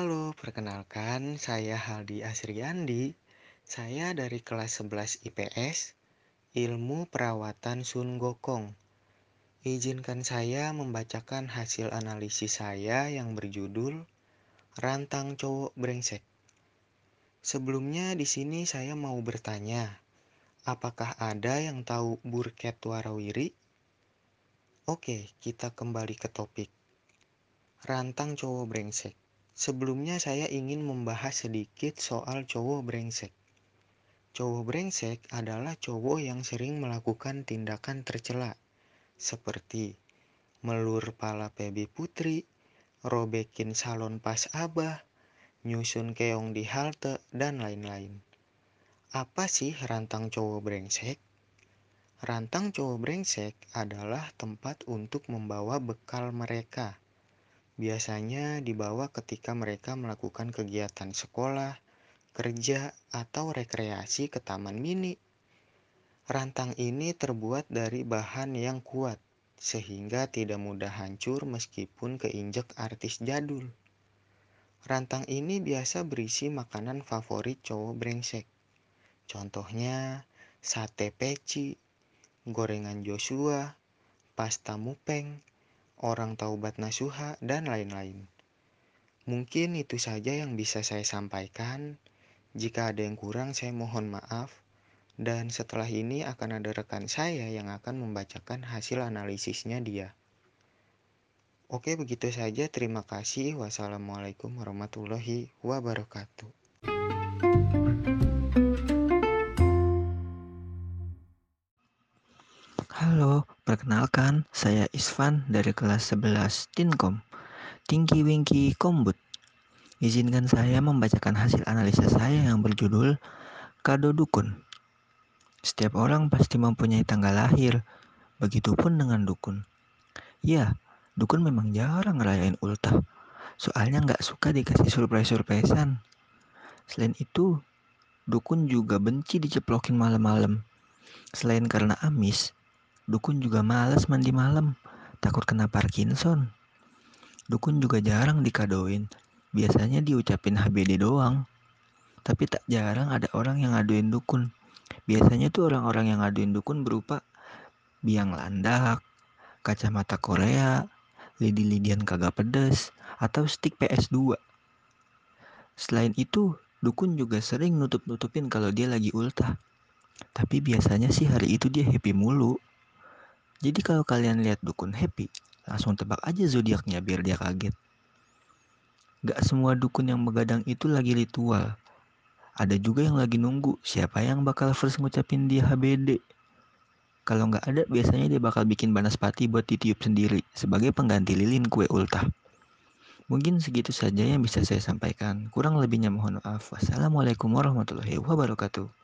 Halo, perkenalkan saya Haldi Asriandi. Saya dari kelas 11 IPS, Ilmu Perawatan Sun Gokong. Izinkan saya membacakan hasil analisis saya yang berjudul Rantang Cowok Brengsek. Sebelumnya di sini saya mau bertanya, apakah ada yang tahu Burket Warawiri? Oke, kita kembali ke topik. Rantang cowok brengsek. Sebelumnya saya ingin membahas sedikit soal cowok brengsek. Cowok brengsek adalah cowok yang sering melakukan tindakan tercela, seperti melur pala PB putri, robekin salon pas abah, nyusun keong di halte, dan lain-lain. Apa sih rantang cowok brengsek? Rantang cowok brengsek adalah tempat untuk membawa bekal mereka biasanya dibawa ketika mereka melakukan kegiatan sekolah, kerja, atau rekreasi ke taman mini. Rantang ini terbuat dari bahan yang kuat, sehingga tidak mudah hancur meskipun keinjek artis jadul. Rantang ini biasa berisi makanan favorit cowok brengsek. Contohnya, sate peci, gorengan Joshua, pasta mupeng, orang taubat nasuha, dan lain-lain. Mungkin itu saja yang bisa saya sampaikan. Jika ada yang kurang, saya mohon maaf. Dan setelah ini akan ada rekan saya yang akan membacakan hasil analisisnya dia. Oke, begitu saja. Terima kasih. Wassalamualaikum warahmatullahi wabarakatuh. Halo, perkenalkan saya Isvan dari kelas 11 Tinkom. Tinggi Wingki Kombut. Izinkan saya membacakan hasil analisa saya yang berjudul Kado Dukun. Setiap orang pasti mempunyai tanggal lahir, begitupun dengan dukun. Ya, dukun memang jarang ngerayain ultah, soalnya nggak suka dikasih surprise-surprisean. Selain itu, dukun juga benci diceplokin malam-malam. Selain karena amis, Dukun juga males mandi malam, takut kena Parkinson. Dukun juga jarang dikadoin, biasanya diucapin HBD doang. Tapi tak jarang ada orang yang ngaduin dukun. Biasanya tuh orang-orang yang ngaduin dukun berupa biang landak, kacamata Korea, lidi-lidian kagak pedes, atau stick PS2. Selain itu, dukun juga sering nutup-nutupin kalau dia lagi ultah. Tapi biasanya sih hari itu dia happy mulu. Jadi kalau kalian lihat dukun happy, langsung tebak aja zodiaknya biar dia kaget. Gak semua dukun yang begadang itu lagi ritual. Ada juga yang lagi nunggu siapa yang bakal first ngucapin dia HBD. Kalau nggak ada, biasanya dia bakal bikin banaspati buat ditiup sendiri sebagai pengganti lilin kue ultah. Mungkin segitu saja yang bisa saya sampaikan. Kurang lebihnya mohon maaf. Wassalamualaikum warahmatullahi wabarakatuh.